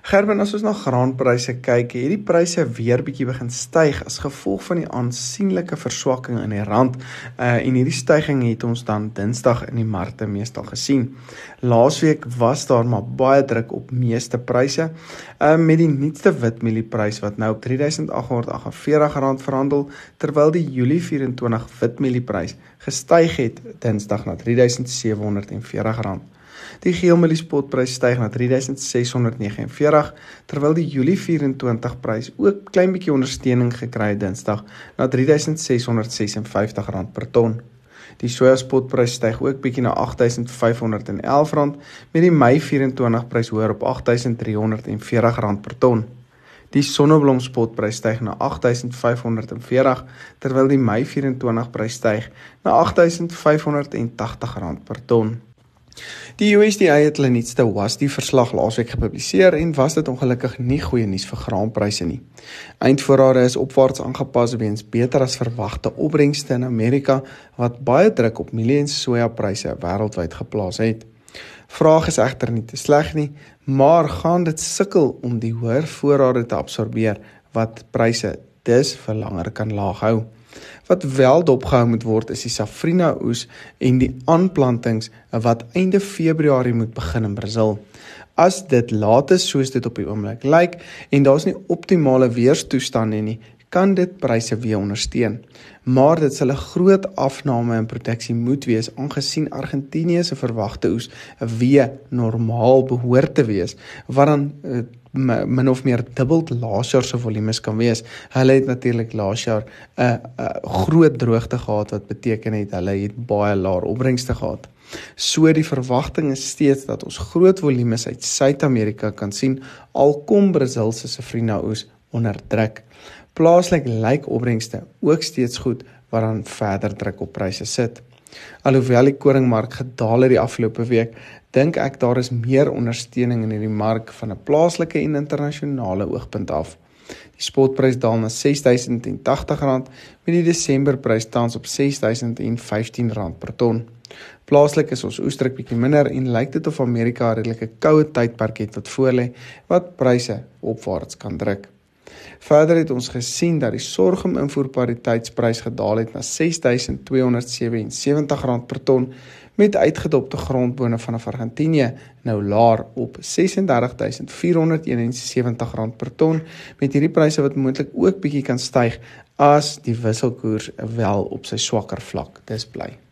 Gerben, as ons na graanpryse kyk, het die pryse weer bietjie begin styg as gevolg van die aansienlike verswakking in die rand. Uh en hierdie stygings het ons dan Dinsdag in die markte meestal gesien. Laasweek was daar maar baie druk op meeste pryse. Uh met die nuutste witmielie-prys wat nou op R3848 verhandel, terwyl die Julie 24 witmielie-prys gestyg het Dinsdag na R3740. Die geelmieliespotprys styg na 3649 terwyl die Julie 24 prys ook klein bietjie ondersteuning gekry het Dinsdag na R3656 per ton. Die sojaspotprys styg ook bietjie na R8511 met die Mei 24 prys hoër op R8340 per ton. Die sonneblomspotprys styg na R8540 terwyl die Mei 24 prys styg na R8580 per ton. Die USDA het hulle nuutste WASDI verslag laasweek gepubliseer en was dit ongelukkig nie goeie nuus vir graanpryse nie. Eindvoorrade is opwaarts aangepas weens beter as verwagte opbrengste in Amerika wat baie druk op mielie en sojapryse wêreldwyd geplaas het. Vraag is egter nie te sleg nie, maar gaan dit sukkel om die hoër voorrade te absorbeer wat pryse dus vir langer kan laag hou. Wat wel dopgehou moet word is die safrina oes en die aanplantings wat einde Februarie moet begin in Brasil. As dit laat is soos dit op die oomblik lyk en daar's nie optimale weerstoestande nie, kan dit pryse weer ondersteun. Maar dit sal 'n groot afname in produksie moet wees aangesien Argentinië se verwagte oes weer normaal behoort te wees wat dan uh, min of meer dubbel laas jaar se volumes kan wees. Hulle het natuurlik laas jaar 'n uh, uh, groot droogte gehad wat beteken het hulle het baie laer opbrengste gehad. So die verwagting is steeds dat ons groot volumes uit Suid-Amerika kan sien al kom Brasil se Safrina oes onder druk. Plaaslik lyk opbrengste ook steeds goed wat dan verder druk op pryse sit. Alhoewel die koringmark gedaal het die afgelope week, dink ek daar is meer ondersteuning in hierdie mark van 'n plaaslike en internasionale oogpunt af. Die spotprys daal na R6080 met die Desemberprys tans op R6015 per ton. Plaaslik is ons oesdruk bietjie minder en lyk dit of Amerika 'n redelike koue tydperk het wat voorlê wat pryse opwaarts kan druk. Verder het ons gesien dat die sorghum invoerpariteitsprys gedaal het na R6277 per ton met uitgedopte grondbone vanaf Argentinië nou laer op R36471 per ton met hierdie pryse wat moontlik ook bietjie kan styg as die wisselkoers wel op sy swakker vlak dis bly.